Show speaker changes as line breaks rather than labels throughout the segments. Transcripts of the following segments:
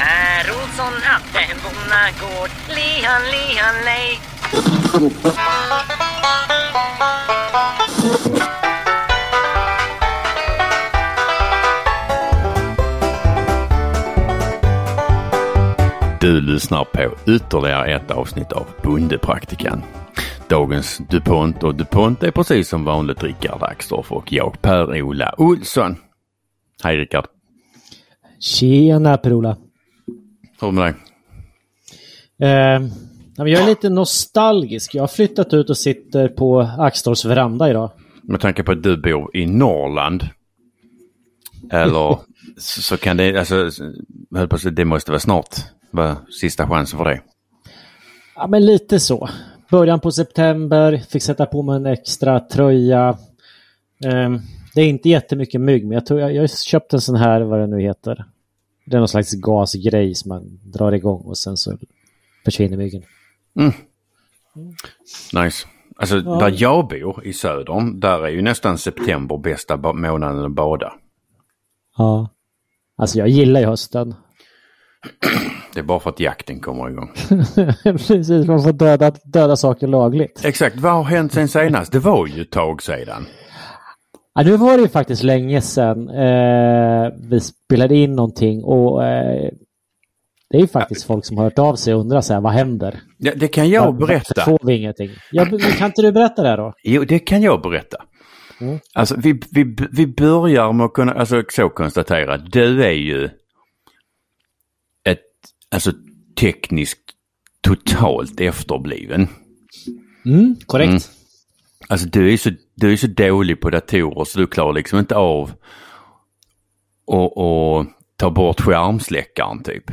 Per Olsson hade en bonnagård. Lihan, lihan, lej.
Du lyssnar på ytterligare ett avsnitt av Bondepraktikan. Dagens DuPont och DuPont är precis som vanligt Rickard Axdorff och jag Per-Ola Olsson. Hej Rickard!
Tjena Per-Ola!
Det med dig?
Eh, jag är lite nostalgisk. Jag har flyttat ut och sitter på Axdorffs veranda idag.
Med tanke på att du bor i Norrland. Eller så, så kan det, alltså, det måste vara snart vara sista chansen för det.
Ja, men lite så. Början på september, fick sätta på mig en extra tröja. Eh, det är inte jättemycket mygg, men jag, tror jag, jag har köpt en sån här, vad det nu heter. Det är någon slags gasgrej som man drar igång och sen så försvinner myggen.
Mm. Nice. Alltså
Ja.
där jag bor i södern, där är ju nästan september bästa månaden att bada.
Ja. Alltså jag gillar ju hösten.
Det är bara för att jakten kommer igång.
Precis, man får döda, döda saker lagligt.
Exakt, vad har hänt sen senast? Det var ju ett tag sedan.
Ja, nu var det ju faktiskt länge sedan eh, vi spelade in någonting och eh, det är ju faktiskt folk som har hört av sig och undrar så här, vad händer?
Ja, det kan jag
Varför
berätta.
får vi ingenting? Ja, kan inte du berätta det då?
Jo, det kan jag berätta.
Mm.
Alltså vi, vi, vi börjar med att kunna, alltså så konstatera, du är ju ett, alltså tekniskt totalt efterbliven.
Mm, korrekt.
Mm. Alltså du är så, du är så dålig på datorer så du klarar liksom inte av att och ta bort skärmsläckaren typ.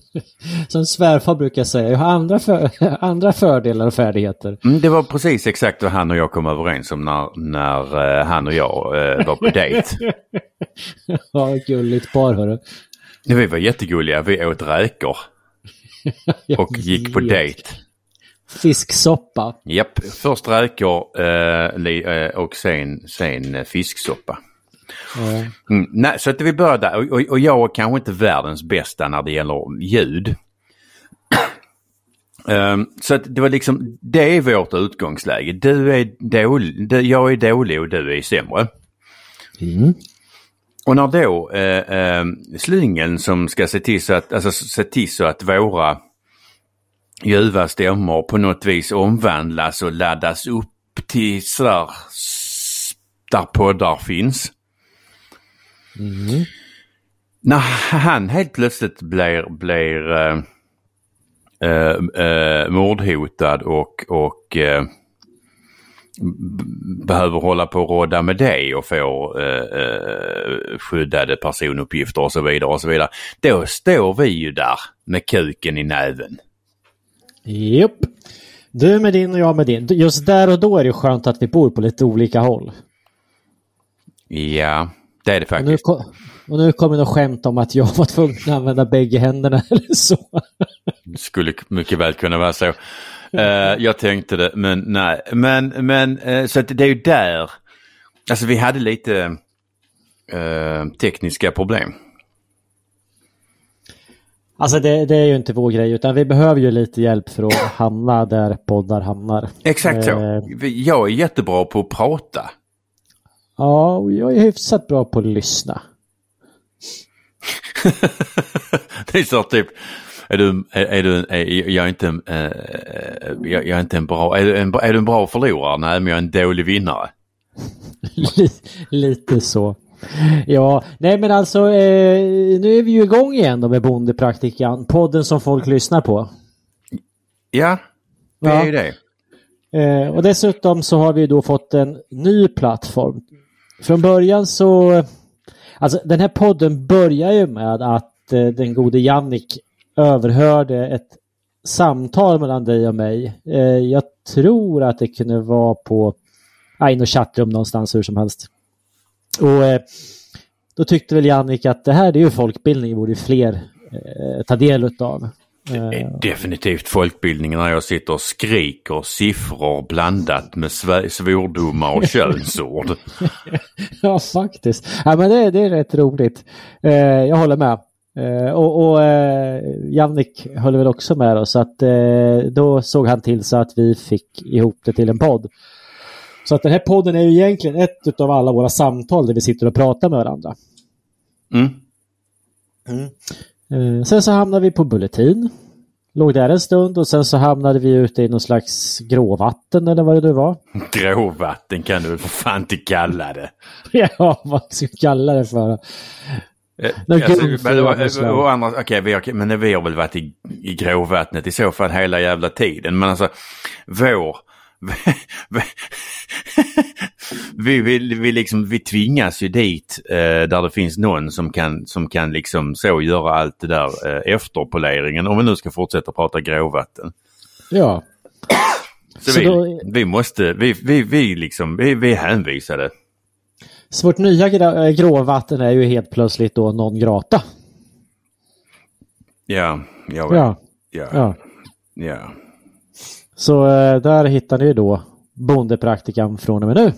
Som svärfar brukar säga, jag har andra, för, andra fördelar och färdigheter.
Mm, det var precis exakt vad han och jag kom överens om när, när eh, han och jag eh, var på dejt.
Ja, gulligt par hörru.
Vi var jättegulliga, vi åt räkor och gick på dejt.
Fisksoppa.
Japp, först räkor eh, eh, och sen, sen eh, fisksoppa.
Ja.
Mm, nej, så att vi började där. och, och, och jag är kanske inte världens bästa när det gäller ljud. Ehm, så att det var liksom, det är vårt utgångsläge. Du är dålig, du, jag är dålig och du är sämre.
Mm.
Och när då eh, eh, slingeln som ska se till så att, alltså, se till så att våra ljuva stämmor på något vis omvandlas och laddas upp till sådär där poddar finns.
Mm.
När han helt plötsligt blir, blir eh, eh, eh, mordhotad och, och eh, behöver hålla på och rådda med det och får eh, eh, skyddade personuppgifter och så vidare och så vidare. Då står vi ju där med kuken i näven.
Japp. Du med din och jag med din. Just där och då är det skönt att vi bor på lite olika håll.
Ja, det är det
Och nu,
faktiskt.
ko- och nu kommer något skämt om att jag var tvungen att använda bägge händerna eller så.
Skulle mycket väl kunna vara så. Eh, jag tänkte det, men nej. Men, men eh, så att det är ju där. Alltså vi hade lite eh, tekniska problem.
Alltså det, det är ju inte vår grej utan vi behöver ju lite hjälp för att hamna där poddar hamnar.
Exakt så.
Eh.
Jag är jättebra på att prata.
Ja, och jag är hyfsat bra på att lyssna.
det är så typ. Är du, är, är du, är, jag är inte, en, eh, jag, jag är inte en bra, är du en, är du en bra förlorare? Nej, men jag är en dålig vinnare.
Li- lite så. Ja, nej men alltså eh, nu är vi ju igång igen då med Bondepraktikan. Podden som folk lyssnar på.
Ja, det är ju det.
Eh, och dessutom så har vi då fått en ny plattform. Från början så... Alltså den här podden börjar ju med att eh, den gode Jannik överhörde ett samtal mellan dig och mig. Eh, jag tror att det kunde vara på i något chattrum någonstans hur som helst. Och eh, då tyckte väl Jannik att det här är ju folkbildning, borde fler eh, ta del.
Det är definitivt folkbildningen när jag sitter och skriker siffror blandat med svordomar och könsord.
Ja, faktiskt. Ja, men det, det är rätt roligt. Eh, jag håller med. Eh, och och eh, Jannik höll väl också med oss så att eh, då såg han till så att vi fick ihop det till en podd. Så att den här podden är ju egentligen ett av alla våra samtal där vi sitter och pratar med varandra.
Mm.
Eh, sen så hamnade vi på Bulletin. Låg där en stund och sen så hamnade vi ute i någon slags gråvatten eller vad det nu var.
Gråvatten kan du för fan inte kalla det.
ja, vad ska vi kalla det för?
Eh,
Men
Alltså, men, å- å andra, okej, vi har, men vi har väl varit i, i gråvattnet i så fall hela jävla tiden. Men alltså, vår... vi, vi, vi, liksom, vi tvingas ju dit eh, där det finns någon som kan, som kan liksom så göra allt det där eh, efterpoleringen. Om vi nu ska fortsätta prata gråvatten.
Ja,
Så,
Så
vi,
då-
vi måste, vi, vi, vi liksom, vi, vi är hänvisade.
så vårt nya gra- eh, gråvatten är ju helt plötsligt då non grata.
Ja, jag vet.
Ja,
Ja,
ja.
ja.
Så eh, där hittar ni då bondepraktikan från och med nu.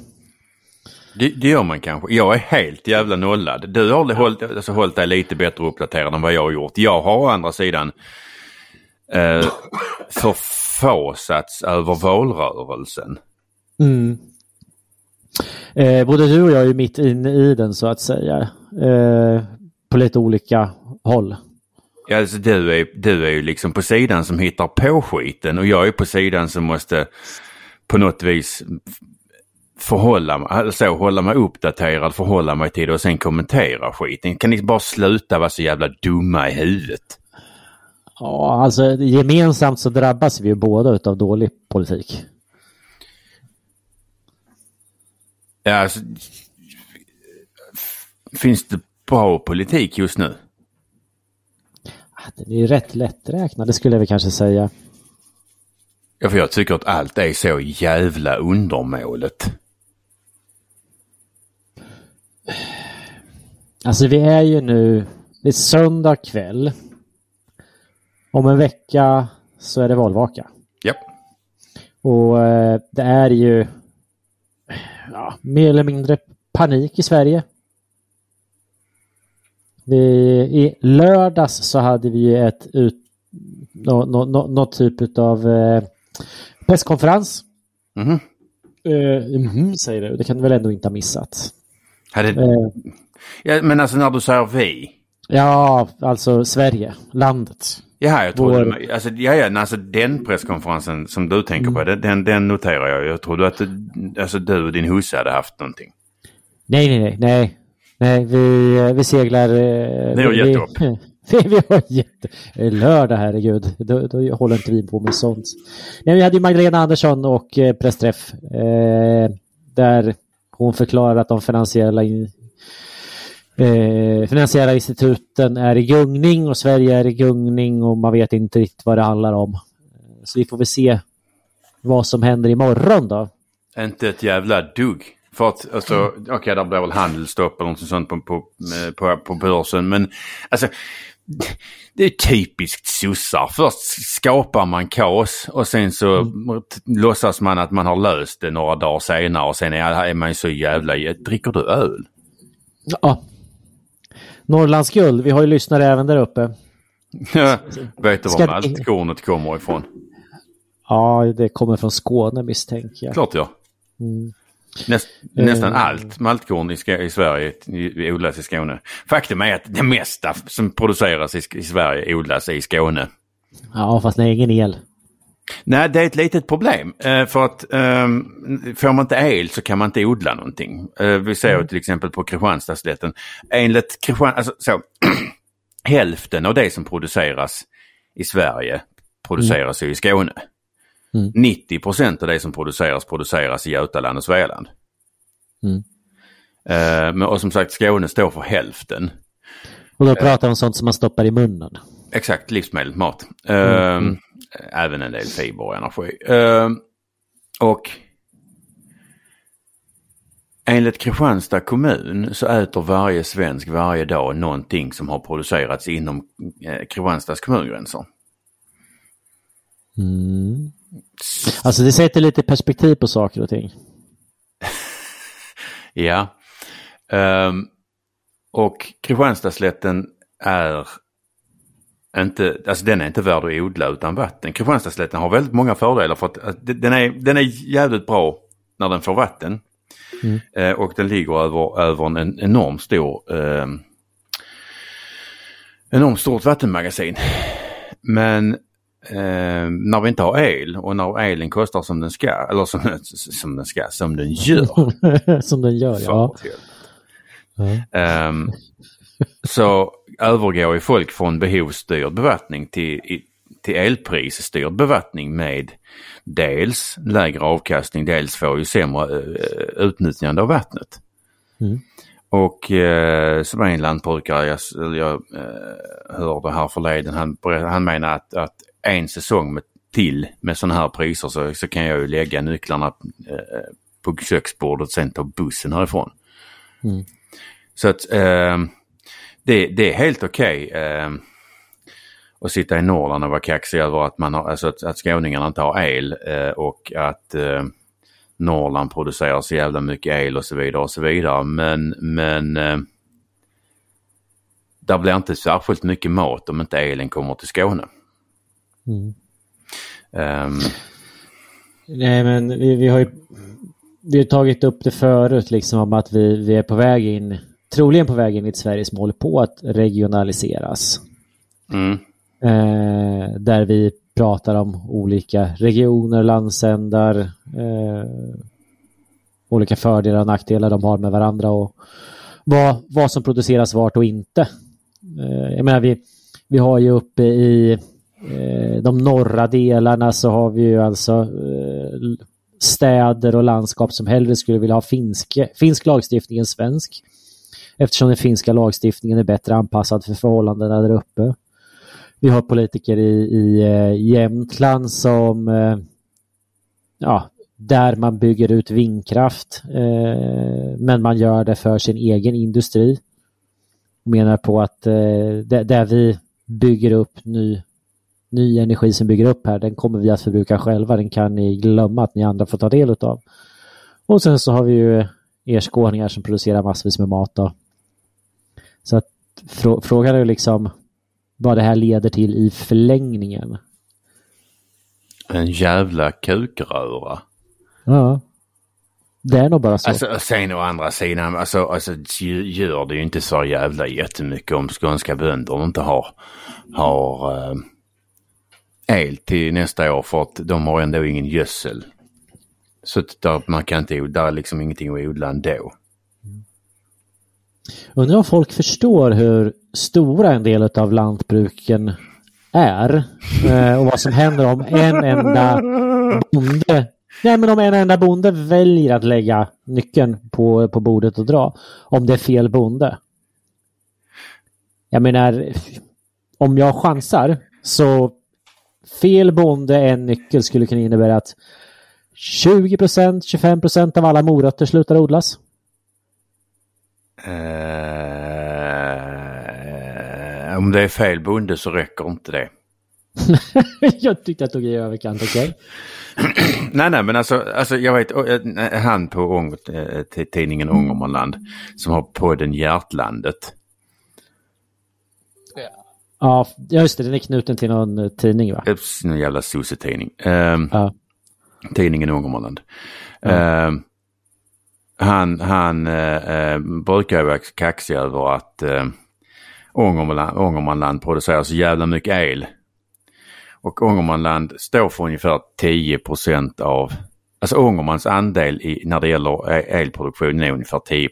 Det, det gör man kanske. Jag är helt jävla nollad. Du har hållit, alltså, hållit dig lite bättre uppdaterad än vad jag har gjort. Jag har å andra sidan eh, förfasats över valrörelsen.
Mm. Eh, både du och jag är mitt inne i den så att säga. Eh, på lite olika håll.
Ja, Alltså, du, är, du är ju liksom på sidan som hittar på skiten och jag är på sidan som måste på något vis förhålla mig, alltså hålla mig uppdaterad, förhålla mig till det och sen kommentera skiten. Kan ni bara sluta vara så jävla dumma i huvudet?
Ja, alltså gemensamt så drabbas vi ju båda utav dålig politik.
Ja, alltså, finns det bra politik just nu?
Ah, Den är ju rätt lätträknad, det skulle jag väl kanske säga.
Ja, för jag tycker att allt är så jävla undermålet.
Alltså vi är ju nu, det är söndag kväll. Om en vecka så är det valvaka.
Ja.
Och eh, det är ju ja, mer eller mindre panik i Sverige. Vi, I lördags så hade vi ju ett ut, nå, nå, nå, något typ av eh, presskonferens.
Mhm.
Eh, mhm, säger du, det kan du väl ändå inte ha missat?
Hade,
Eh,
ja, men alltså när du säger vi.
ja, alltså Sverige, landet.
Jaha, jag trodde...
Vår-
Alltså, ja, ja, alltså den presskonferensen som du tänker på, den, den, den noterar jag. Jag trodde att alltså, du och din husse hade haft någonting.
Nej, nej, nej, nej. Vi, eh, vi seglar... eh,
Ni har gett upp.
Vi, vi har gett eh, Lördag, herregud. Då, då håller inte vi på med sånt. Nej, vi hade ju Magdalena Andersson och eh, pressträff. Eh, där hon förklarar att de finansiella, in, eh, finansiella instituten är i gungning och Sverige är i gungning och man vet inte riktigt vad det handlar om. Så vi får väl se vad som händer imorgon då.
Inte ett jävla dugg. För att, alltså, okej, där blir väl handelsstopp eller något sånt på, på, på, på börsen. Men alltså, det är typiskt sossar. Först skapar man kaos och sen så t- låtsas man att man har löst det några dagar senare och sen är, är man ju så jävla... Dricker du öl?
Ja. Norrlands guld, vi har ju lyssnare även där uppe.
Vet du var maltkornet kommer ifrån?
Ja, det kommer från Skåne misstänker jag.
Klart ja.
Mm.
Näst, nästan
Eh.
allt maltkorn i, i Sverige i- odlas i Skåne. Faktum är att det mesta som produceras i, i Sverige odlas i Skåne.
Ja, fast nej, ingen el.
Nej, det är ett litet problem. Eh, för att um, får man inte el så kan man inte odla någonting. Eh, vi ser ju till exempel på Kristianstadsslätten. Enligt Kristian, alltså, så, hälften av det som produceras i Sverige produceras ju i Skåne.
Mm.
90 procent av det som produceras produceras i Götaland och Svealand.
Mm.
Eh, men, och som sagt Skåne står för hälften.
Och då pratar vi om sånt som man stoppar i munnen.
Exakt, livsmedel, mat. Eh, Även en del fiber och energi. Eh, och enligt Kristianstad kommun så äter varje svensk varje dag någonting som har producerats inom eh, Kristianstads kommungränser.
Mm. Alltså det sätter lite perspektiv på saker och ting.
Ja. Ehm, och Kristianstadsslätten är inte, alltså den är inte värd att odla utan vatten. Kristianstadsslätten har väldigt många fördelar för att, att den, är, den är jävligt bra när den får vatten.
Mm.
Eh, och den ligger över, över en enormt stor eh, enormt stort vattenmagasin. Men eh, när vi inte har el och när elen kostar som den ska, eller som, som den ska, som den gör.
som den gör, ja.
ja. Um, så övergår ju folk från behovsstyrd bevattning till, till elprisstyrd bevattning med dels lägre avkastning, dels får ju sämre uh, utnyttjande av vattnet. Mm. Och eh, som en lantbrukare, jag, jag eh, hörde här förleden, han, han menar att, att en säsong med, till med sådana här priser så, så kan jag ju lägga nycklarna eh, på köksbordet och sen ta bussen härifrån. Mm. Så att eh, det, det är helt okej okay, eh, att sitta i Norrland och vara kaxig över att, man har, alltså att, att skåningarna inte har el eh, och att eh, Norrland producerar så jävla mycket el och så vidare och så vidare. Men, men eh, där blir inte särskilt mycket mat om inte elen kommer till Skåne. Mm. Um,
Nej men vi, vi har ju vi har tagit upp det förut liksom om att vi, vi är på väg in, troligen på väg in i ett Sverige som håller på att regionaliseras. Mm. Eh, där vi pratar om olika regioner, landsändar, eh, olika fördelar och nackdelar de har med varandra och vad, vad som produceras vart och inte. Eh, jag menar, vi, vi har ju uppe i Eh, de norra delarna så har vi ju alltså eh, städer och landskap som hellre skulle vilja ha finsk, finsk lagstiftning än svensk. Eftersom den finska lagstiftningen är bättre anpassad för förhållandena där uppe. Vi har politiker i, i eh, Jämtland som ja, där man bygger ut vindkraft eh, men man gör det för sin egen industri. Menar på att där vi bygger upp ny, ny energi som bygger upp här, den kommer vi att förbruka själva. Den kan ni glömma att ni andra får ta del av. Och sen så har vi ju er skåningar som producerar massvis med mat. Då. Så att frågan är liksom vad det här leder till i förlängningen.
En jävla kukröra.
Ja. Det är nog bara så.
Alltså, sen å andra sidan, alltså, alltså gör det ju inte så jävla jättemycket om skånska bönder inte har, har uh, el till nästa år för att de har ändå ingen gödsel. Så där, man kan inte, där är liksom ingenting att odla ändå.
Undrar om folk förstår hur stora en del av lantbruken är eh, och vad som händer om en enda bonde Nej, men om en enda bonde väljer att lägga nyckeln på, på bordet och dra, om det är fel bonde. Jag menar, om jag chansar så fel bonde en nyckel skulle kunna innebära att 20% 25% av alla morötter slutar odlas.
Uh, om det är fel bonde så räcker inte det.
jag tyckte jag tog i överkant, okej?
Okay? nej, nej, men alltså, alltså jag vet eh, han på Ång, eh, tidningen Ångermanland som har podden Hjärtlandet.
Ja, just det, den är knuten till någon tidning va?
Någon jävla sossetidning. Uh, ja. Tidningen Ångermanland. Ja. Uh, han, han eh, eh, brukar vara kaxig över att eh, Ångermanland, Ångermanland producerar så jävla mycket el. Och Ångermanland står för ungefär 10% av, alltså Ångermans andel i, när det gäller e, elproduktion är ungefär 10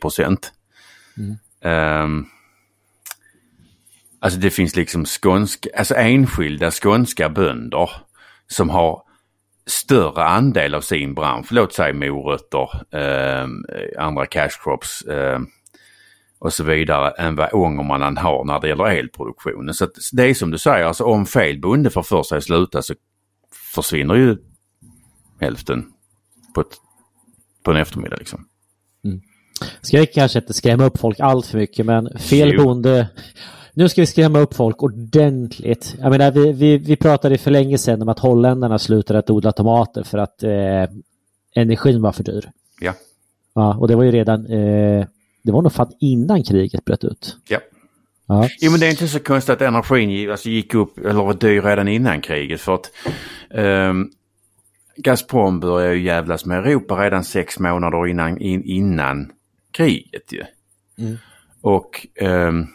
Mm. Um, alltså det finns liksom skånska, alltså enskilda skånska bönder som har större andel av sin bransch, låt säga morötter, eh, andra cash crops eh, och så vidare än vad Ångermanland har när det gäller elproduktionen. Så det är som du säger, alltså om fel bonde får för sig att sluta så försvinner ju hälften på, ett, på en eftermiddag. Liksom.
Mm. Ska jag kanske inte skrämma upp folk allt för mycket men fel jo. bonde nu ska vi skrämma upp folk ordentligt. Jag menar, vi, vi, vi pratade för länge sedan om att holländarna slutade att odla tomater för att eh, energin var för dyr.
Ja.
Ja, och det var ju redan, eh, det var nog fan innan kriget bröt ut.
Ja.
Ja.
Jo men det är inte så konstigt att energin alltså, gick upp eller var dyr redan innan kriget för att ehm, Gazprom började ju jävlas med Europa redan sex månader innan, in, innan kriget ju.
Mm.
Och ehm,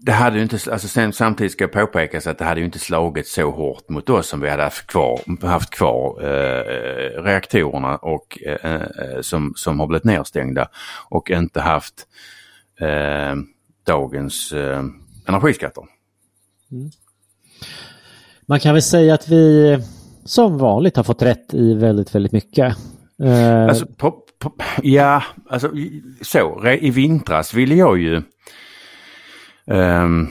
det hade ju inte, alltså sen, samtidigt ska påpekas att det hade ju inte slagit så hårt mot oss som vi hade haft kvar, haft kvar eh, reaktorerna och, eh, eh, som, som har blivit nedstängda och inte haft eh, dagens eh, energiskatter.
Man kan väl säga att vi som vanligt har fått rätt i väldigt, väldigt mycket. Eh,
Alltså, på, på, ja, alltså så. I vintras ville jag ju ehm,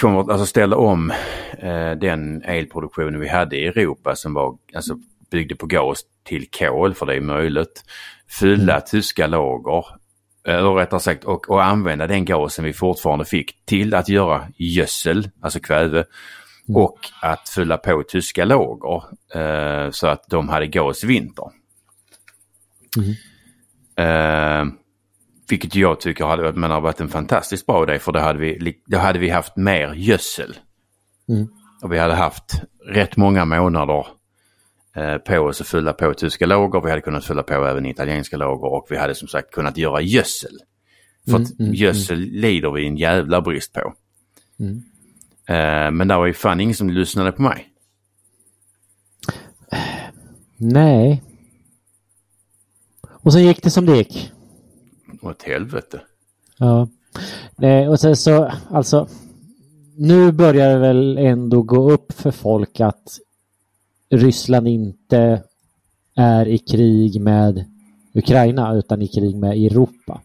konvert- alltså ställa om eh, den elproduktionen vi hade i Europa som var, alltså, byggde på gas till kol för det är möjligt. Fylla tyska lager, eller rättare sagt och, och använda den gasen vi fortfarande fick till att göra gödsel, alltså kväve. Och att fylla på tyska lager eh, så att de hade gas i vinter. Eh, vilket jag tycker hade, varit- men har varit en fantastiskt bra idé för då hade vi, då hade vi haft mer gödsel.
Mm.
Och vi hade haft rätt många månader eh, på oss att fylla på tyska lager. Vi hade kunnat fylla på även italienska lager och vi hade som sagt kunnat göra gödsel. För att
Mm, mm,
gödsel lider vi en jävla brist på.
Mm.
Eh, men det var ju fan ingen som lyssnade på mig.
Nej. Och så gick det som det gick.
Åt helvete.
Ja. Nej, och sen så, alltså. Nu börjar det väl ändå gå upp för folk att Ryssland inte är i krig med Ukraina utan i krig med Europa.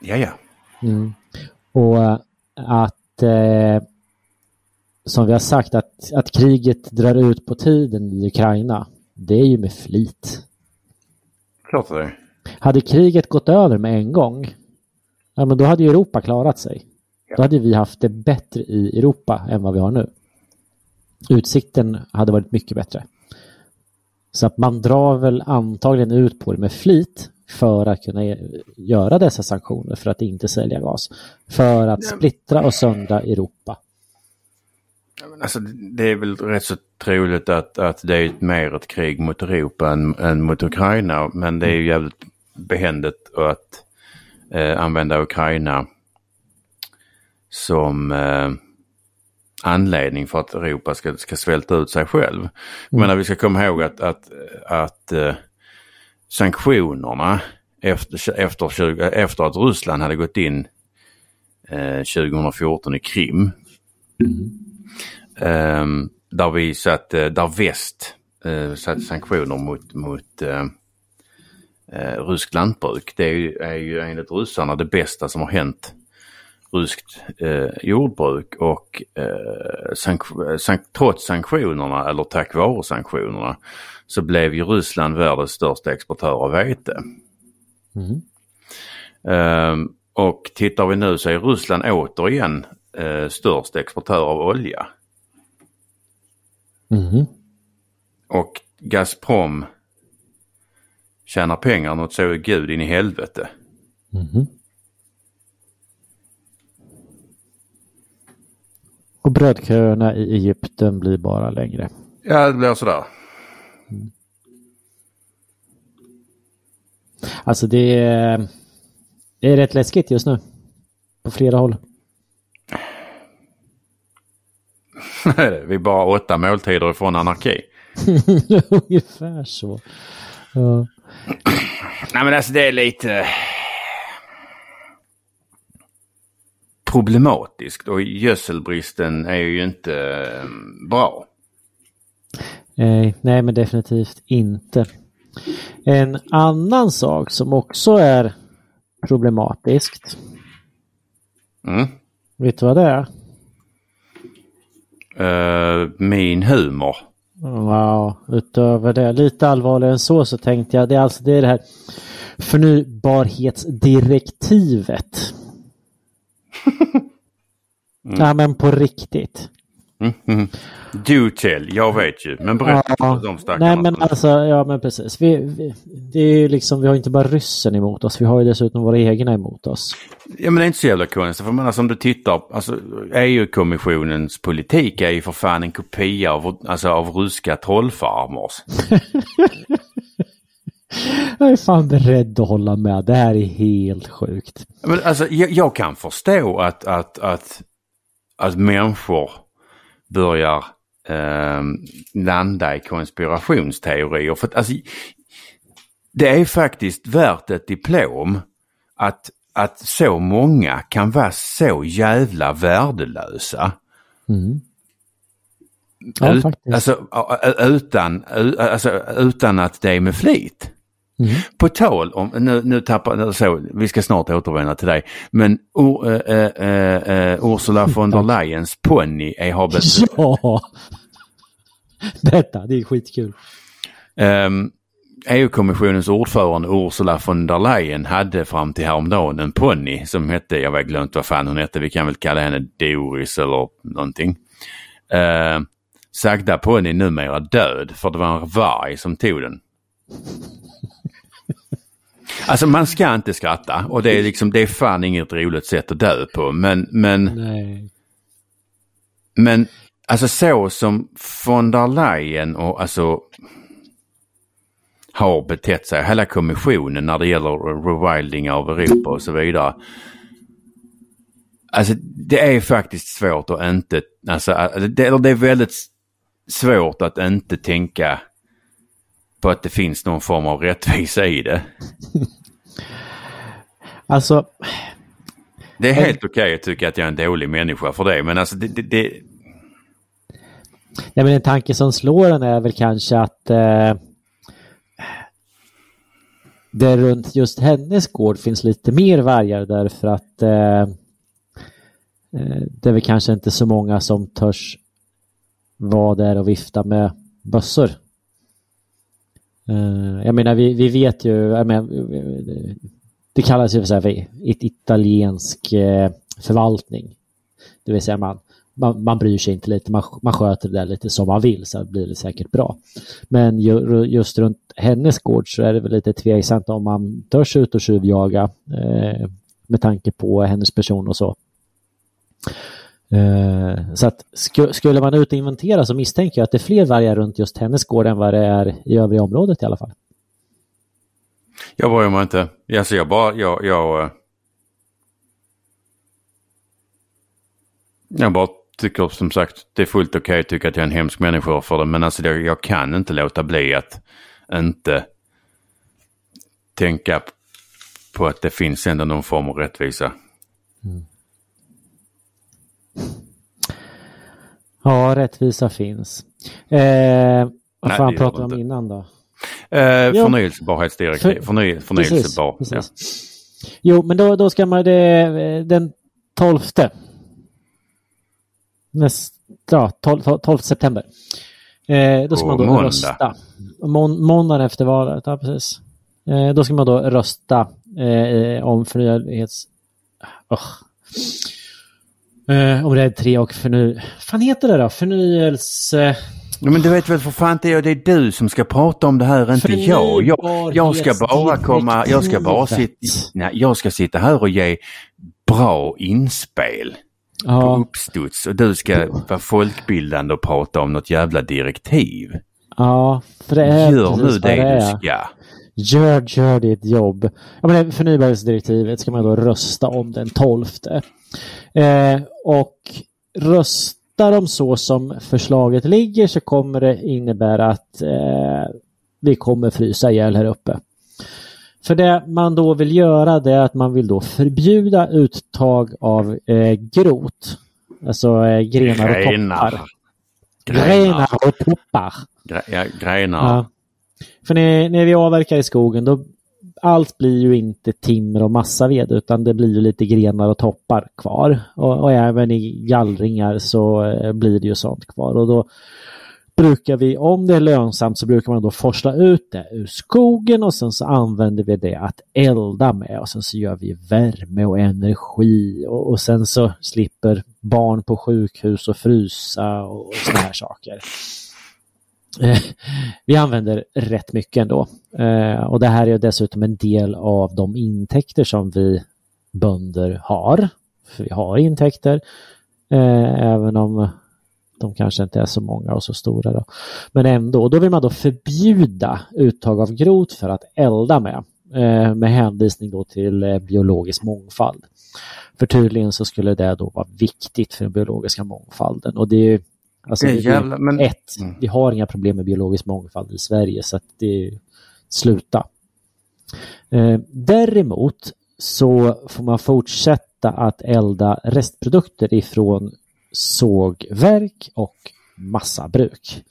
Ja, ja.
Mm. Och att, eh, som vi har sagt, att, att kriget drar ut på tiden i Ukraina, det är ju med flit.
Klart det är.
Hade kriget gått över med en gång, ja men då hade ju Europa klarat sig. Då hade vi haft det bättre i Europa än vad vi har nu. Utsikten hade varit mycket bättre. Så att man drar väl antagligen ut på det med flit för att kunna göra dessa sanktioner för att inte sälja gas. För att splittra och söndra Europa.
Ja, Alltså, det är väl rätt så troligt att, att det är mer ett krig mot Europa än, än mot Ukraina. Men det är ju jävligt behändigt att eh, använda Ukraina som eh, anledning för att Europa ska, ska svälta ut sig själv. Men menar vi ska komma ihåg att, att, att eh, sanktionerna efter, efter, 20, efter att Ryssland hade gått in eh, 2014 i Krim Ehm, där vi satt, eh, där väst eh, satte sanktioner mot, mot eh, eh, eh, ryskt lantbruk. Det är ju, är ju enligt ryssarna det bästa som har hänt ryskt eh, jordbruk och eh, sank- sank- trots sanktionerna eller tack vare sanktionerna så blev ju Ryssland världens största exportör av vete.
Mm.
Ehm, och tittar vi nu så är Ryssland återigen eh, störst exportör av olja.
Mhm.
Och Gazprom tjänar pengar något så gud in i helvete.
Mhm. Och brödköerna i Egypten blir bara längre.
Ja, det blir sådär.
Alltså det är, det är rätt läskigt just nu. På flera håll.
Vi är bara åtta måltider ifrån anarki.
Ungefär så. Ja.
Nej men alltså det är lite problematiskt och gödselbristen är ju inte eh, bra.
Nej, nej, men definitivt inte. En annan sak som också är problematiskt.
Mm.
Vet du vad det är?
Eh, min humor.
Wow, utöver det, lite allvarligare än så så tänkte jag, det är alltså det, är det här förnybarhetsdirektivet. Ja men på riktigt.
Mm, mm. Do tell, jag vet ju. Men berätta
Ja.
för de stackarna.
Nej men alltså, ja men precis. Vi, vi, det är ju liksom, vi har inte bara ryssen emot oss, vi har ju dessutom våra egna emot oss.
Ja men det är inte så jävla konstigt. För menar, som du tittar, alltså EU-kommissionens politik är ju för fan en kopia av, alltså, av ryska trollfarmers.
Jag är fan beredd att hålla med, det här är helt sjukt.
Men alltså jag, jag kan förstå att, att, att, att människor börjar eh, landa i konspirationsteorier. För att, alltså, det är faktiskt värt ett diplom att, att så många kan vara så jävla värdelösa.
Mm. Ja,
Ut- alltså, utan, alltså, utan att det är med flit.
Mm.
På tal om, nu, nu tappar, så, vi ska snart återvända till dig, men eh, eh, eh, Ursula von der Leyens ponny är, har
Ja! Detta, det är skitkul.
Ehm, EU-kommissionens ordförande Ursula von der Leyen hade fram till häromdagen en ponny som hette, jag har glömt vad fan hon hette, vi kan väl kalla henne Doris eller någonting. Uh, sagda ponny numera död för det var en varg som tog den. Alltså man ska inte skratta och det är liksom, det är fan inget roligt sätt att dö på men, men
Nej.
men alltså så som von der Leyen och alltså har betett sig, hela kommissionen när det gäller rewilding av Europa och så vidare. Alltså det är faktiskt svårt att inte, alltså det, det är väldigt svårt att inte tänka på att det finns någon form av rättvisa i det.
Alltså,
Det är helt okej att tycka att jag är en dålig människa för det men alltså det, det, det
nej men en tanke som slår en är väl kanske att eh, det runt just hennes gård finns lite mer vargar därför att eh, eh, det är väl kanske inte så många som törs vara där och vifta med bössor. Eh, jag menar, vi, vi vet ju, jag menar, det kallas ju för, så här, för ett italiensk eh, förvaltning. Det vill säga man, man, man bryr sig inte lite, man, man sköter det där lite som man vill så blir det säkert bra. Men ju, just runt hennes gård så är det väl lite tveksamt om man törs ut och tjuvjaga eh, med tanke på hennes person och så. Eh, så att sku, skulle man ut och inventera så misstänker jag att det är fler vargar runt just hennes gård än vad det är i övriga området i alla fall.
Jag bryr mig inte. Alltså jag bara, jag, jag... eh, Jag bara tycker som sagt det är fullt okej att tycka att jag är en hemsk människa för det men alltså det, jag kan inte låta bli att inte tänka på att det finns ändå någon form av rättvisa.
Ja, rättvisa finns. Eh, vad
Nej,
fan pratade vi om innan då?
Eh,
Jo.
förnyelsebarhetsdirektiv.
För-
Förny, förnyelsebar.
Precis,
Ja.
precis. Jo, men då, då ska man det den 12. Nästa, ja, 12, 12 september. Eh, då ska
På
man då
måndag.
rösta. Mån, måndagen efter valet, ja precis. Eh, då ska man då rösta eh, om förnyelse... Oh. Eh, om det är tre och förny... fan heter det då? Förnyelse...
Ja, men du vet väl för fan det är, det är du som ska prata om det här, inte jag. jag. Jag ska bara komma, jag ska bara sitta, nej, jag ska sitta här och ge bra inspel på
Ja,
uppstuds och du ska vara folkbildande och prata om något jävla direktiv.
ja, för det är
Gör nu
vad
det du ska.
Gör, gör ditt jobb. Ja, men förnybarhetsdirektivet ska man då rösta om den 12. Eh, och röstar de så som förslaget ligger så kommer det innebära att eh, vi kommer frysa ihjäl här uppe. För det man då vill göra det är att man vill då förbjuda uttag av eh, grot. Alltså eh, grenar och
Grenar.
toppar. Grenar och toppar.
Gre, ja, grenar.
Ja. För när, när vi avverkar i skogen då allt blir ju inte timmer och massaved utan det blir ju lite grenar och toppar kvar. Och, och även i gallringar så eh, blir det ju sånt kvar. Och då brukar vi, om det är lönsamt så brukar man då forsla ut det ur skogen och sen så använder vi det att elda med och sen så gör vi värme och energi och, och sen så slipper barn på sjukhus och frysa och, och här saker. Eh, vi använder rätt mycket ändå. Eh, och det här är dessutom en del av de intäkter som vi bönder har. För vi har intäkter, eh, även om de kanske inte är så många och så stora. Då. Men ändå, då vill man då förbjuda uttag av grot för att elda med. Eh, med hänvisning då till eh, biologisk mångfald. För tydligen så skulle det då vara viktigt för den biologiska mångfalden. Och det är Alltså,
det är jävla, men...
Ett, mm. vi har inga problem med biologisk mångfald i Sverige så att det är sluta. Eh, däremot så får man fortsätta att elda restprodukter ifrån sågverk och massabruk.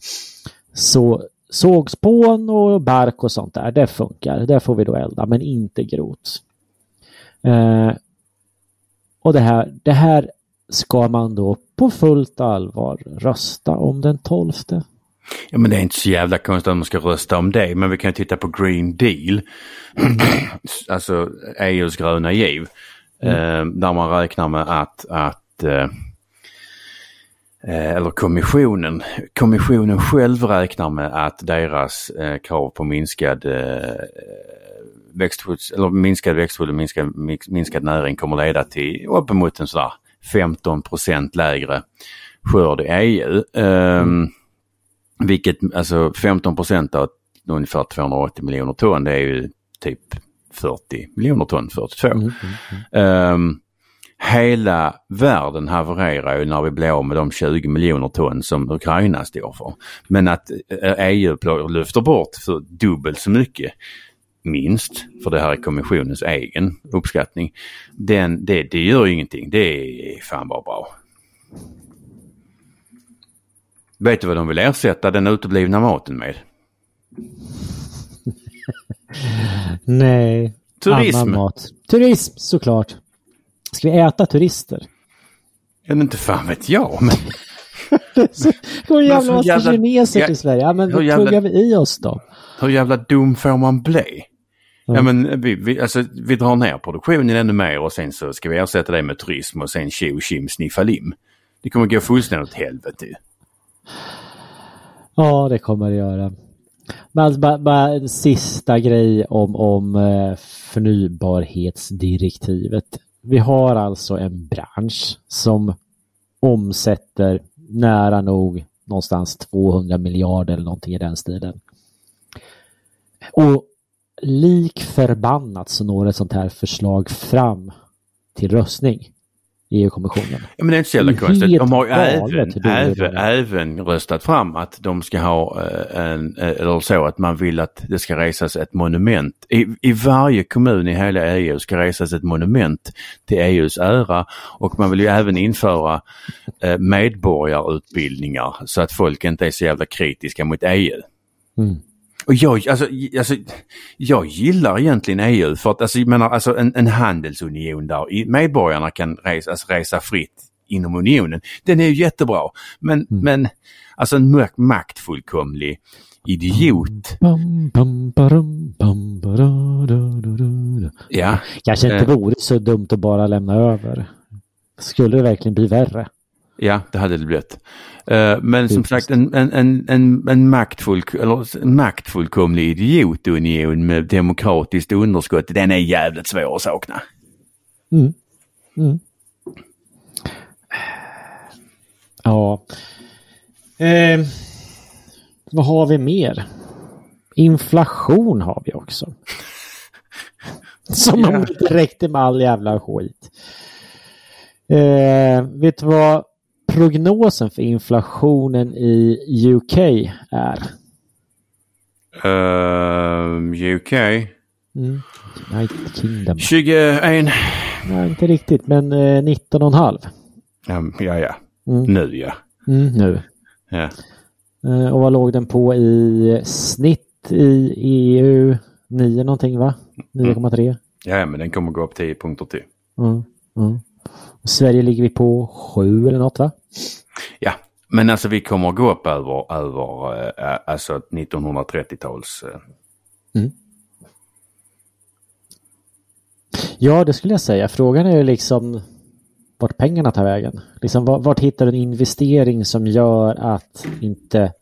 Så sågspån och bark och sånt där, det funkar. Det får vi då elda, men inte grot. Eh, och det här, det här ska man då på fullt allvar rösta om den 12?
Ja men det är inte så jävla konstigt att man ska rösta om det men vi kan titta på Green Deal. alltså EUs gröna giv. Mm. Eh, där man räknar med att, att eh, eh, eller kommissionen, kommissionen själv räknar med att deras eh, krav på minskad eh, växtskydds, eller minskad växtskydd och minskad, minskad näring kommer leda till uppemot en sådär 15% lägre skörd i EU. Um, vilket alltså 15% av ungefär 280 miljoner ton det är ju typ 40 miljoner ton, 42. Mm, mm. Um, hela världen havererar ju när vi blir av med de 20 miljoner ton som Ukraina står för. Men att EU eh, lyfter bort för dubbelt så mycket minst, för det här är kommissionens egen uppskattning, den, det, det gör ingenting. Det är fan bara bra. Vet du vad de vill ersätta den uteblivna maten med?
Nej.
Turism. Annan
mat. Turism såklart. Ska vi äta turister?
Ja, inte fan vet jag. Men...
det kommer jävla massa jävla... kineser till Sverige. Ja, men vad jävla... tuggar vi i oss då?
Hur jävla dum får man bli? Ja, men vi, vi, alltså, vi drar ner produktionen ännu mer och sen så ska vi ersätta det med turism och sen tjo tjim sniffa lim. Det kommer gå fullständigt åt helvete.
Ja, det kommer det göra. Men alltså, bara, bara en sista grej om, om eh, förnybarhetsdirektivet. Vi har alltså en bransch som omsätter nära nog någonstans 200 miljarder eller någonting i den stilen. Och lik förbannat så når ett sånt här förslag fram till röstning i EU-kommissionen.
Ja, men det är inte så jävla konstigt. De har ju även, även, även röstat fram att de ska ha eh, en, eh, eller så att man vill att det ska resas ett monument. I, I varje kommun i hela EU ska resas ett monument till EUs ära och man vill ju även införa eh, medborgarutbildningar så att folk inte är så jävla kritiska mot EU. Mm. Och jag, alltså, alltså, jag gillar egentligen EU för att alltså, jag menar, alltså en, en handelsunion där medborgarna kan resa, alltså, resa fritt inom unionen. Den är ju jättebra. Men, mm. men alltså en maktfullkomlig idiot. Ja.
Kanske inte vore så dumt att bara lämna över. Skulle det verkligen bli värre?
Ja, det hade det blivit. Uh, men som sagt en, en, en, en, maktfull, eller, maktfullkomlig idiotunion med demokratiskt underskott, den är jävligt svår att sakna. Mm. Mm.
Ja. Eh, vad har vi mer? Inflation har vi också. Som om det räckte med all jävla skit. Eh, vet du vad prognosen för inflationen i UK är?
Uh, ehm, UK?
Mm. United Kingdom.
21?
Nej, inte riktigt, men eh, 19,5.
Um, ja, ja. Mm. Nu ja.
Mm, nu.
Ja.
Uh, och vad låg den på i snitt i EU? 9 någonting va? 9,3? Mm.
Ja, men den kommer gå upp 10 punkter till.
Mm. Mm. Sverige ligger vi på 7 eller något va?
Ja, Men alltså vi kommer att gå upp över, över eh, alltså 1930-tals... eh,
Ja, det skulle jag säga. Frågan är ju liksom vart pengarna tar vägen. Liksom, vart, hittar du en investering som gör att inte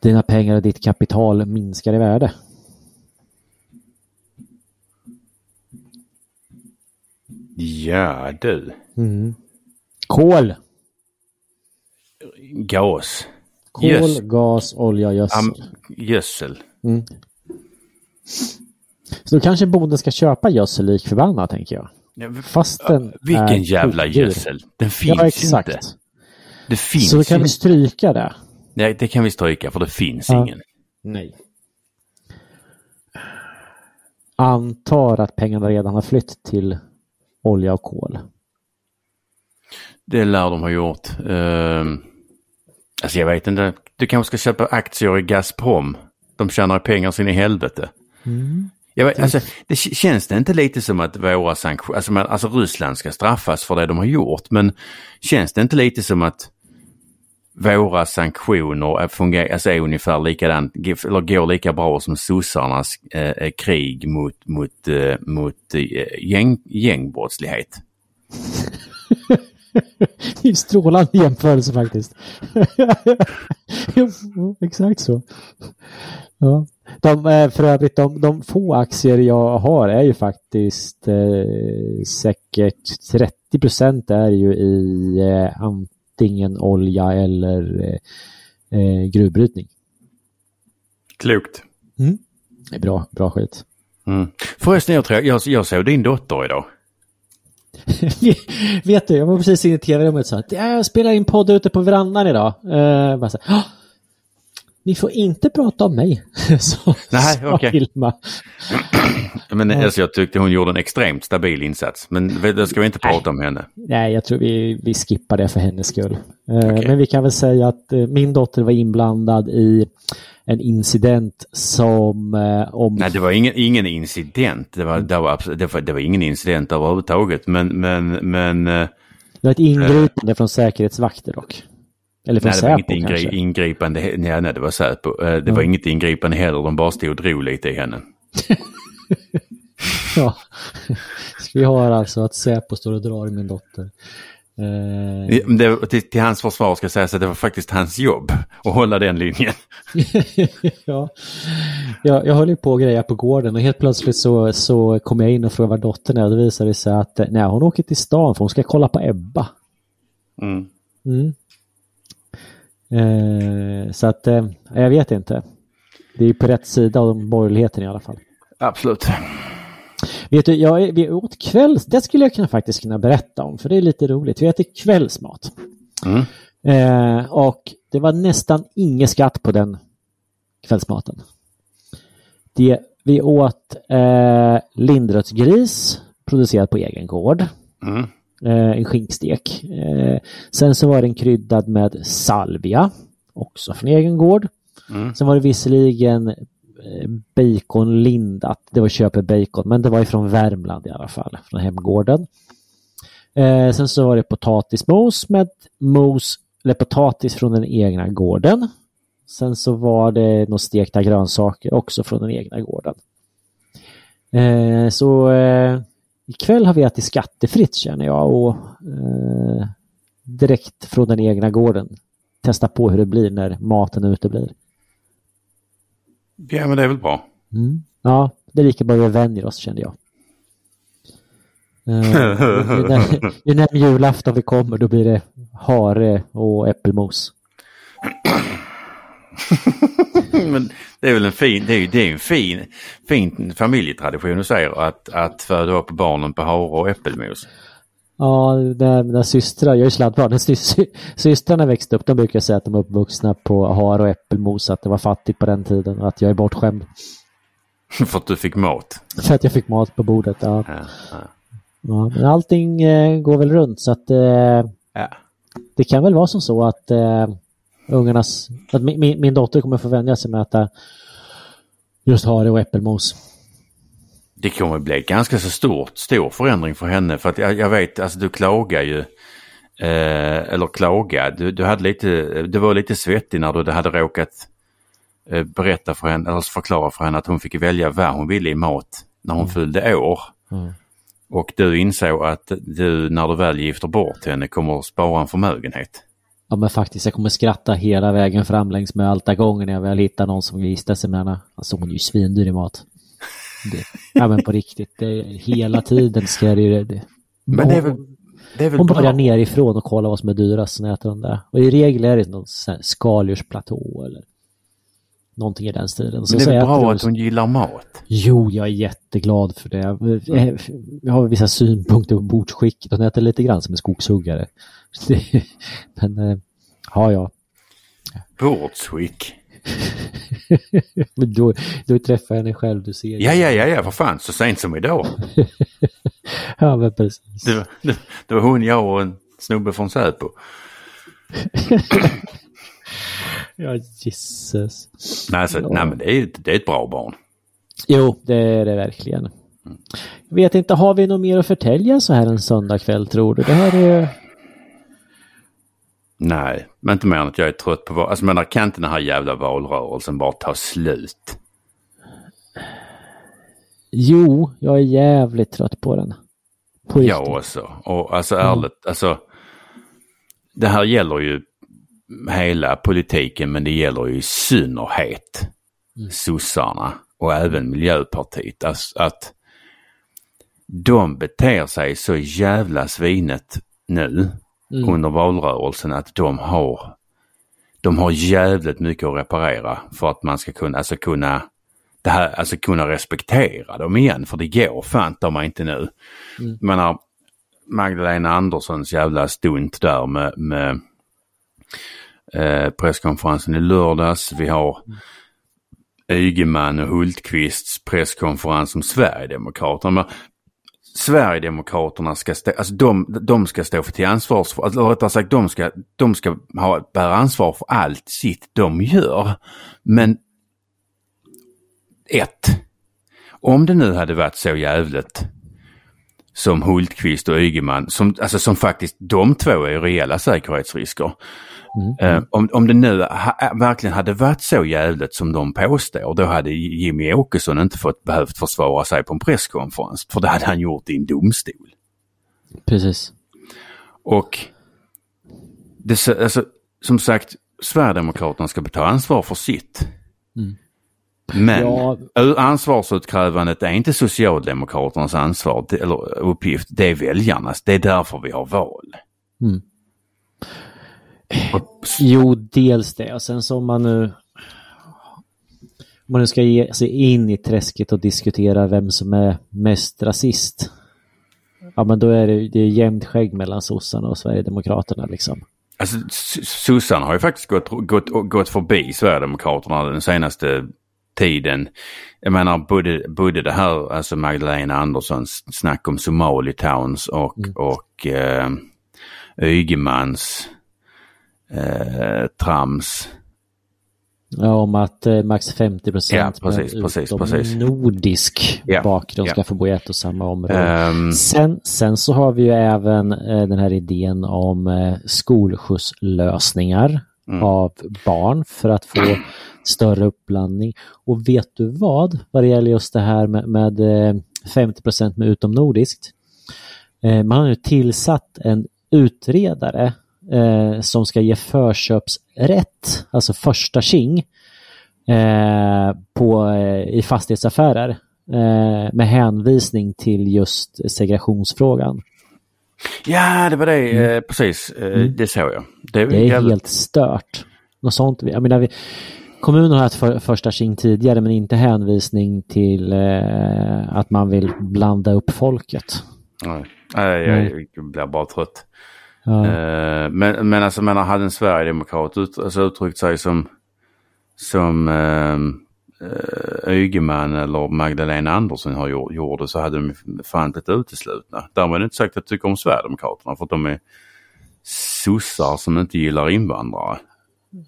dina pengar och ditt kapital minskar i värde?
Ja du.
Kol!
Gas.
Kol,
Gös-
gas, olja, gödsel.
am- gödsel.
Så då kanske bonden ska köpa gödsel lik förbannat, tänker jag.
Ja,
Fast den
Vilken
är
jävla
skitdyr.
gödsel. Den finns
Ja, exakt.
inte. Det finns
Så då kan
inte.
vi stryka det.
Nej, det kan vi stryka för det finns
Ja.
ingen.
Nej. Antar att pengarna redan har flytt till olja och kol.
Det lär de ha gjort. Uh, alltså jag vet inte. Du kanske ska köpa aktier i Gazprom. De tjänar pengar sin i helvete. Jag vet, alltså, det känns det inte lite som att våra sanktioner, alltså, man- alltså Ryssland ska straffas för det de har gjort, men känns det inte lite som att våra sanktioner fungerar, alltså är ungefär likadant, eller går lika bra som sossarnas eh, eh, krig mot, mot, eh, mot eh, gäng, gängbrottslighet?
Det är en strålande jämförelse faktiskt. exakt så. Ja. De, eh, för övrigt, de, de få aktier jag har är ju faktiskt eh, säkert 30 procent är ju i eh, antingen olja eller eh, eh, gruvbrytning.
Klokt.
Det är bra, bra skit.
Mm. Förresten, jag, tror, jag, jag såg din dotter idag.
Vet du, jag var precis inne i tv-rummet och sa att "Ja, jag spelar in podd ute på verandan idag. Uh, bara så, här, "Ah, Ni får inte prata om mig, så
Nej,
sa
okej.
Hilma.
Men alltså, jag tyckte hon gjorde en extremt stabil insats. Men det ska vi inte prata om henne.
Nej, jag tror vi, vi skippar det för hennes skull. Eh,
Okej.
Men vi kan väl säga att eh, min dotter var inblandad i en incident som eh, om...
Nej, det var ingen, ingen incident. Det var, det, var, absolut- det, var, det var ingen incident överhuvudtaget. Men, men, men eh,
Det var ett ingripande från säkerhetsvakter dock. Eller från
nej, det var
Säpo
inget
kanske.
ingri, ingripande. he- Nej, nej, det var Säpo. Eh, Det var inget ingripande heller. De bara stod och drog lite i henne.
Ja. Så vi har alltså att Säpo står och drar i min dotter. Eh,
Det, till, till hans försvar ska sägas att det var faktiskt hans jobb att hålla den linjen.
ja. jag, jag höll ju på att greja på gården och helt plötsligt så, så kom jag in och frågade var dottern är och det visade sig att nej, hon åker till stan för hon ska kolla på Ebba.
Mm.
Mm. Eh, så att eh, jag vet inte. Det är på rätt sida av borgerligheten i alla fall.
Absolut.
Vet du, jag, vi åt kvälls... Det skulle jag kunna, faktiskt kunna berätta om, för det är lite roligt. Vi äter kvällsmat.
Mm.
Eh, och det var nästan ingen skatt på den kvällsmaten. Det, vi åt eh, lindrötsgris producerad på egen gård.
Mm.
Eh, en skinkstek. Eh, sen så var den kryddad med salvia, också från egen gård.
Mm.
Sen var det visserligen Eh, baconlindat, det var köper bacon, men det var ifrån Värmland i alla fall, från hemgården. Eh, sen så var det potatismos med mos, eller potatis från den egna gården. Sen så var det några stekta grönsaker också från den egna gården. Eh, så eh, ikväll har vi ätit skattefritt känner jag och eh, direkt från den egna gården. Testa på hur det blir när maten uteblir.
Ja, men det är väl bra.
Mm. Ja, det är lika bra vi vänjer oss kände jag. Eh, ju, när, ju när julafton vi kommer då blir det hare och äppelmos.
Men det är väl en fin, det är ju det är en fin, fin familjetradition du säger att, att föda upp barnen på hare och äppelmos.
Ja, när mina systrar, jag är sladdbarn, när sy, sy, systrarna växte upp, de brukar säga att de är uppvuxna på hare och äppelmos, att det var fattigt på den tiden och att jag är bortskämd.
För att du fick mat.
För att jag fick mat på bordet, ja.
Ja, ja.
ja men allting eh, går väl runt så att eh, det kan väl vara som så att eh, ungarnas, att min, min, min dotter kommer få vänja sig med att äta just hare och äppelmos.
Det kommer bli ganska så stort, stor förändring för henne för att jag, jag vet, alltså du klagar ju eh, eller klaga. Du, du, hade lite, du var lite svettig när du hade råkat eh, berätta för henne, eller förklara för henne att hon fick välja vad hon ville i mat när hon fyllde år.
Mm.
Och du insåg att du när du väl gifter bort henne kommer att spara en förmögenhet.
Ja men faktiskt, jag kommer skratta hela vägen fram längs med alta gången när jag väl hittar någon som vill gifta sig med henne. Alltså hon är ju svindyr i mat. Det, ja men på riktigt, det hela tiden ska det ju... Det,
Men det är väl, det är väl
hon
bra?
börjar nerifrån och kollar vad som är dyrast, sen äter hon det. Och i regel är det någon skaldjursplatå eller någonting i den stilen. Så
Men det är väl bra att hon gillar mat?
Jo, jag är jätteglad för det. Eh, Jag har vissa synpunkter på bordsskicket. Hon äter lite grann som en skogshuggare. Men, eh, ja, ja.
Bordsskick?
Men då, då träffar jag henne själv, du ser.
Ja, ja, ja, ja, för fan, så sent som idag.
Ja, men precis.
Det var, det, det var hon, jag och en snubbe från Säpo.
Ja, gisses.
Nej, så,
Ja.
nej men det är, det är ett bra barn.
Jo, det är det verkligen. Jag vet inte, har vi något mer att förtälja så här en söndagkväll tror du? Det här är...
Nej, men inte mer än att jag är trött på val. Alltså men kan inte den här jävla valrörelsen bara ta slut?
Jo, jag är jävligt trött på den. På riktigt.
Jag också. Och alltså ärligt, alltså. Det här gäller ju hela politiken men det gäller ju i synnerhet sossarna och även Miljöpartiet. Alltså att de beter sig så jävla svinet nu under valrörelsen att de har de har jävligt mycket att reparera för att man ska kunna, alltså kunna det här, alltså kunna respektera dem igen för det går fan mig inte nu. Jag menar Magdalena Anderssons jävla stunt där med, med eh, presskonferensen i lördags. Vi har Ygeman och Hultqvists presskonferens om Sverigedemokraterna. Sverigedemokraterna ska stå, alltså de, de ska stå för till ansvars, för- eller rättare sagt de ska, de ska ha, bära ansvar för allt sitt de gör. Men ett, om det nu hade varit så jävligt som Hultqvist och Ygeman, som, alltså som faktiskt de två är reella säkerhetsrisker. Eh, om, om det nu ha, verkligen hade varit så jävligt som de påstår, då hade Jimmy Åkesson inte fått behövt försvara sig på en presskonferens. För det hade han gjort i en domstol.
Precis.
Och det, alltså, som sagt, Sverigedemokraterna ska ta ansvar för sitt. Men
Ja.
ansvarsutkrävandet är inte Socialdemokraternas ansvar eller uppgift, det är väljarnas. Det är därför vi har val.
Mm. Jo, dels det. Och sen så om man nu... Om man nu ska ge sig in i träsket och diskutera vem som är mest rasist. Ja, men då är det, det är jämnt skägg mellan sossarna och Sverigedemokraterna liksom.
Alltså sossarna har ju faktiskt gått, gått, gått förbi Sverigedemokraterna den senaste tiden. Jag menar både, både det här, alltså Magdalena Anderssons snack om Somali Towns och, och eh, Ygemans eh, trams.
Ja, om att eh, max 50 procent
Ja, precis, precis, precis.
nordisk
Ja,
bakgrund
ja.
ska få bo i ett och samma område.
Ehm,
Sen, sen så har vi ju även eh, den här idén om eh, skolskjutslösningar
Mm.
av barn för att få större uppblandning. Och vet du vad, vad det gäller just det här med, med eh, 50% med utomnordiskt. Eh, man har nu tillsatt en utredare eh, som ska ge förköpsrätt, alltså första tjing, eh, på, eh, i fastighetsaffärer eh, med hänvisning till just segregationsfrågan.
ja, det var det, eh, precis. Eh, Det såg jag. Det,
Mm. Det är
jävligt-
helt stört. Något sånt. Jag menar, vi, kommunen har haft för, första tjing tidigare men inte hänvisning till eh, att man vill blanda upp folket.
Nej, Nej, jag, jag blir bara trött.
Ja.
Eh, men, men alltså menar, hade en sverigedemokrat ut, alltså uttryckt sig som, som eh, eh, Ygeman eller Magdalena Andersson har gjort, gjorde så hade de fan blivit uteslutna. Därmed är det inte sagt att jag tycker om Sverigedemokraterna för att de är sossar som inte gillar invandrare.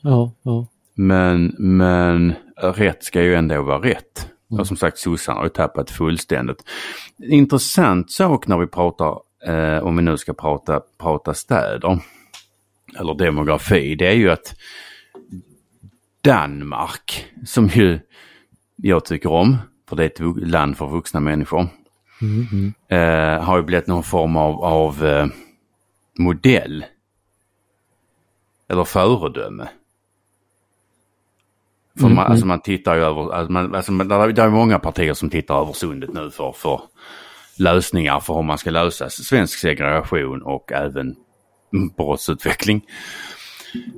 ja, ja.
Men, men rätt ska ju ändå vara rätt. Och som sagt sossarna har ju tappat fullständigt. Intressant sak när vi pratar eh, om vi nu ska prata, prata städer eller demografi, det är ju att Danmark, som ju jag tycker om, för det är ett land för vuxna människor,
Mm.
eh, har ju blivit någon form av, av eh, modell. Eller föredöme. För
Mm,
man, alltså man tittar ju över, alltså man, alltså man, det är många partier som tittar över sundet nu för, för lösningar för hur man ska lösa svensk segregation och även brottsutveckling.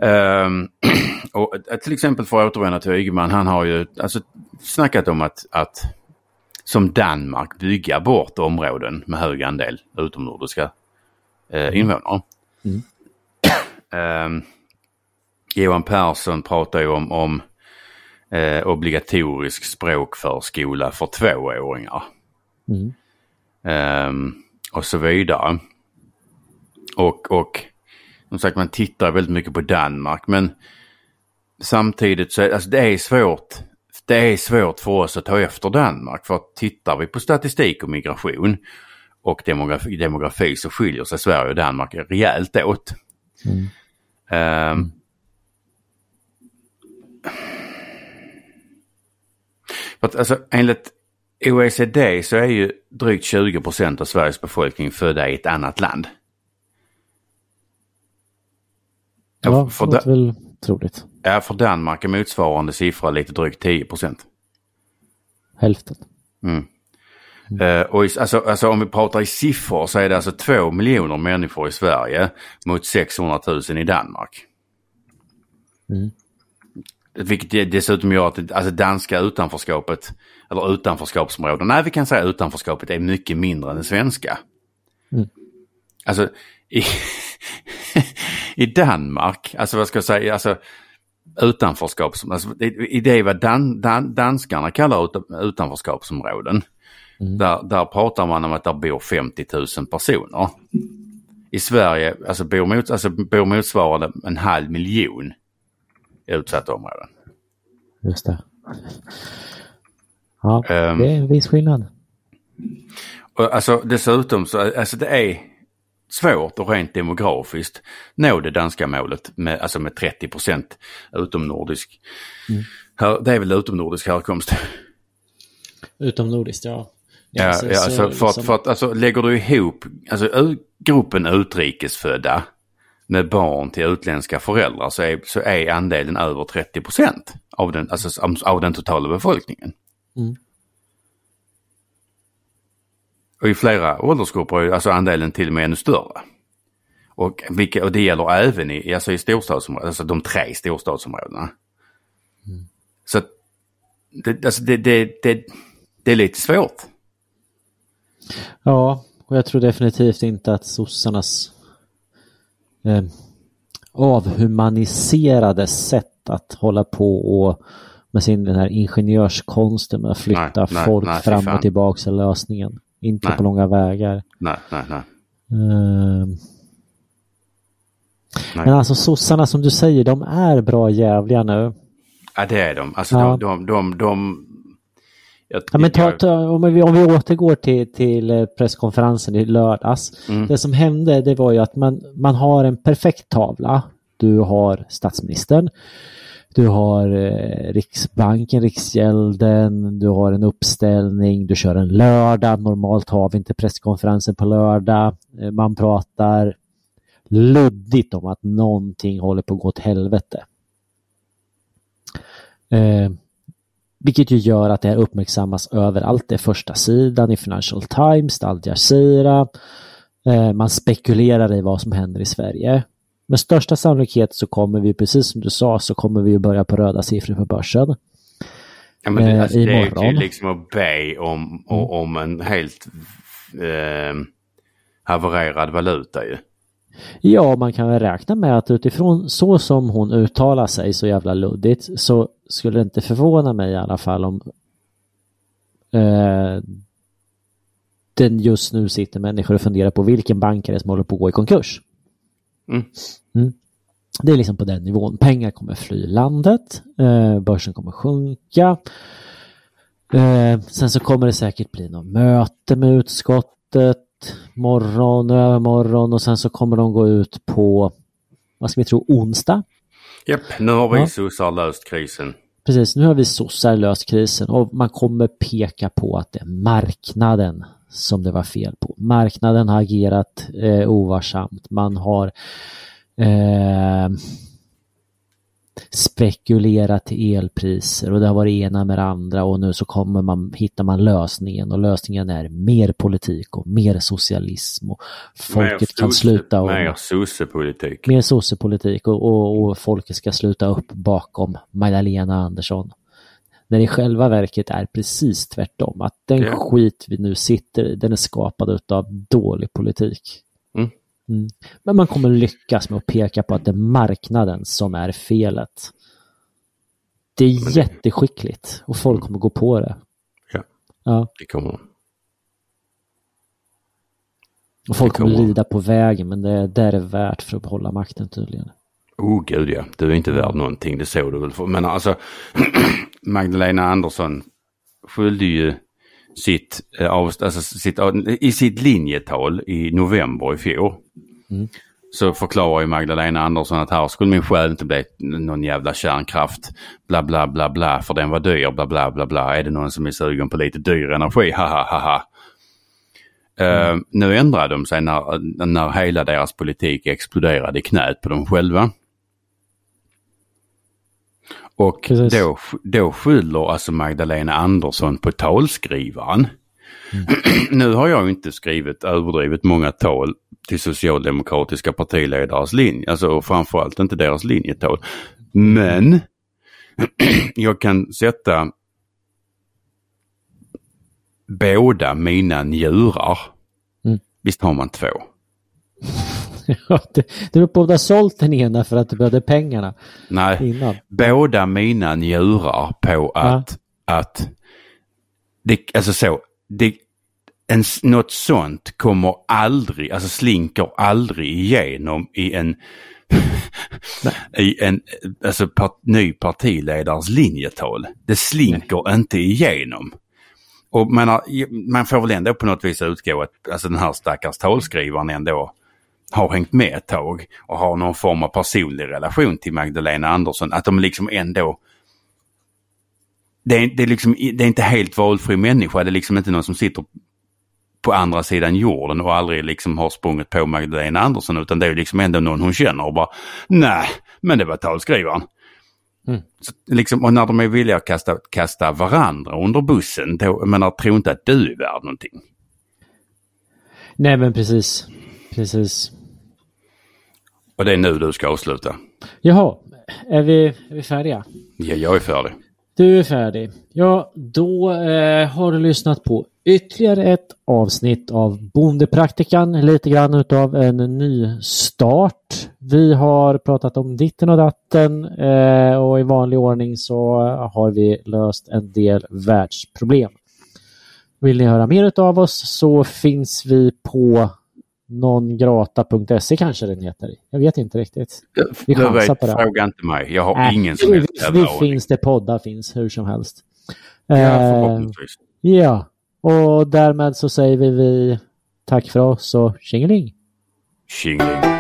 Um, och till exempel för att återvända till Ygeman, han har ju alltså snackat om att, att som Danmark bygga bort områden med hög andel utomnordiska eh, invånare.
Mm.
Ehm, Johan Persson pratar ju om, om eh, obligatorisk språkförskola för tvååringar.
Mm.
Ehm, och så vidare. Och, och som sagt man tittar väldigt mycket på Danmark men samtidigt så är alltså det är svårt. Det är svårt för oss att ta efter Danmark för att tittar vi på statistik och migration och demografi, demografi så skiljer sig Sverige och Danmark rejält åt.
Mm.
Ehm, för att, alltså, enligt OECD så är ju drygt 20 procent av Sveriges befolkning födda i ett annat land.
Ja,
för
det låter väl troligt.
Ja, för Danmark är motsvarande siffra lite drygt 10 procent.
Hälften.
Mm. Eh, och i, alltså, alltså om vi pratar i siffror så är det alltså 2 miljoner människor i Sverige mot 600 000 i Danmark.
Mm.
Vilket dessutom gör att det, alltså danska utanförskapet, eller utanförskapsområden, nej vi kan säga utanförskapet är mycket mindre än det svenska.
Mm.
Alltså i, i Danmark, alltså vad ska jag säga, alltså utanförskap, alltså, i det vad dan, dan, danskarna kallar ut, utanförskapsområden.
Mm.
Där, där pratar man om att där bor 50 000 personer. I Sverige alltså bor, mot, alltså bor motsvarande en halv miljon i utsatta områden.
Just det. Ja,
Ehm.
det är en viss skillnad.
Och alltså dessutom så alltså det är svårt och rent demografiskt nå det danska målet med, alltså med 30 procent utomnordisk. Här, det är väl utomnordisk härkomst.
Utomnordiskt, ja.
Ja, ja
så
alltså, för, att,
liksom-
för att alltså, lägger du ihop alltså, gruppen utrikesfödda med barn till utländska föräldrar så är, så är andelen över 30 procent av den, alltså, av- den totala befolkningen.
Mm.
Och i flera åldersgrupper är alltså andelen till och med ännu större. Och, vilka, och det gäller även i, alltså i storstadsområdena, alltså de tre storstadsområdena. Så att det, alltså det, det, det, det är lite svårt.
Ja, och jag tror definitivt inte att sossarnas eh, avhumaniserade sätt att hålla på och med sin den här ingenjörskonsten med att flytta
Nej,
folk
nej,
fram och tillbaka är lösningen. Inte
Nej.
på långa vägar.
Nej, nej, nej.
Eh, men alltså sossarna som du säger, de är bra jävliga nu.
Ja det är de. Alltså
Ja.
de, de, de, de jag,
Ja, men ta, ta, om, vi, om vi återgår till, till eh, presskonferensen i lördags.
Mm.
Det som hände det var ju att man, man har en perfekt tavla. Du har statsministern. Du har eh, Riksbanken, Riksgälden, du har en uppställning, du kör en lördag. Normalt har vi inte presskonferensen på lördag. Eh, man pratar luddigt om att någonting håller på att gå åt helvete. Eh, vilket ju gör att det här uppmärksammas överallt. Det är första sidan i Financial Times, Al Jazeera. Eh, man spekulerar i vad som händer i Sverige. Med största sannolikhet så kommer vi, precis som du sa, så kommer vi börja på röda siffror på börsen.
ja, men det,
eh,
alltså, det är ju liksom att be om, o- om en helt eh, havererad valuta ju.
Ja, man kan väl räkna med att utifrån så som hon uttalar sig så jävla luddigt så skulle det inte förvåna mig i alla fall om eh, den just nu sitter människor och funderar på vilken bank är det som håller på att gå i konkurs.
Mm.
Mm. Det är liksom på den nivån. Pengar kommer fly landet, eh, börsen kommer sjunka. Eh, sen så kommer det säkert bli något möte med utskottet. Morgon och övermorgon och sen så kommer de gå ut på, vad ska vi tro, onsdag.
Japp, nu har vi
Ja.
sossar löst krisen.
Precis, nu har vi sossar löst krisen och man kommer peka på att det är marknaden som det var fel på. Marknaden har agerat eh, ovarsamt. Man har eh, spekulerat i elpriser och det har varit ena med det andra och nu så kommer man, hittar man lösningen och lösningen är mer politik och mer socialism och folket
Mer
kan
sosse-
sluta och
Mer sossepolitik.
mer sossepolitik och, och, och folket ska sluta upp bakom Magdalena Andersson. När det i själva verket är precis tvärtom. Att den
Ja.
skit vi nu sitter i, den är skapad av dålig politik.
Mm.
Men man kommer lyckas med att peka på att det är marknaden som är felet. Det är jätteskickligt och folk kommer gå på det.
Ja,
Ja,
det kommer de.
och folk kommer lida på vägen men det, det är det värt för att behålla makten tydligen.
Oh gud ja, du är inte värd någonting, det såg du väl. Men alltså, Magdalena Andersson skyllde ju sitt, eh, alltså sitt, eh, i sitt linjetal i november i fjol.
Mm.
Så förklarar ju Magdalena Andersson att här skulle min själ inte bli någon jävla kärnkraft. Bla bla bla bla, för den var dyr, bla bla bla bla. Är det någon som är sugen på lite dyr energi? Ha, ha, ha, ha. Eh, nu ändrade de sig när, när hela deras politik exploderade i knät på dem själva. Och
Precis.
då, då skyller alltså Magdalena Andersson på talskrivaren. nu har jag inte skrivit överdrivet många tal till socialdemokratiska partiledares linje, alltså framförallt inte deras linjetal. Men jag kan sätta båda mina njurar.
Mm.
Visst har man två?
Ja, det, det beror på om du har sålt den ena för att du behövde pengarna
Nej,
innan.
båda mina njurar på att, att det, alltså så, det, en, något sånt kommer aldrig, alltså slinker aldrig igenom i en, i en alltså part, ny partiledares linjetal. Det slinker inte igenom. Och man, har, man får väl ändå på något vis utgå att alltså den här stackars talskrivaren ändå har hängt med ett tag och har någon form av personlig relation till Magdalena Andersson. Att de liksom ändå... Det är, det är, liksom, det är inte helt valfri människa. Det är liksom inte någon som sitter på andra sidan jorden och aldrig liksom har sprungit på Magdalena Andersson utan det är liksom ändå någon hon känner och bara nej, men det var talskrivaren.
Mm.
Så, liksom, och när de är villiga att kasta, kasta varandra under bussen, då, jag menar, tro inte att du är värd någonting.
Nej men precis. Precis.
Och det är nu du ska avsluta.
Jaha, är vi, är vi färdiga?
Ja, jag är färdig.
Du är färdig. Ja, då eh, har du lyssnat på ytterligare ett avsnitt av Bondepraktikan. Lite grann utav en ny start. Vi har pratat om ditten och datten eh, och i vanlig ordning så har vi löst en del världsproblem. Vill ni höra mer utav oss så finns vi på nongrata.se kanske den heter. Jag vet inte riktigt. Vi
Du
chansar på det.
fråga inte mig. Jag har
Äh,
ingen som helst aning.
finns det poddar finns hur som helst.
Ja,
Eh,
förhoppningsvis.
ja, och därmed så säger vi, vi tack för oss och tjingeling.
Tjingeling.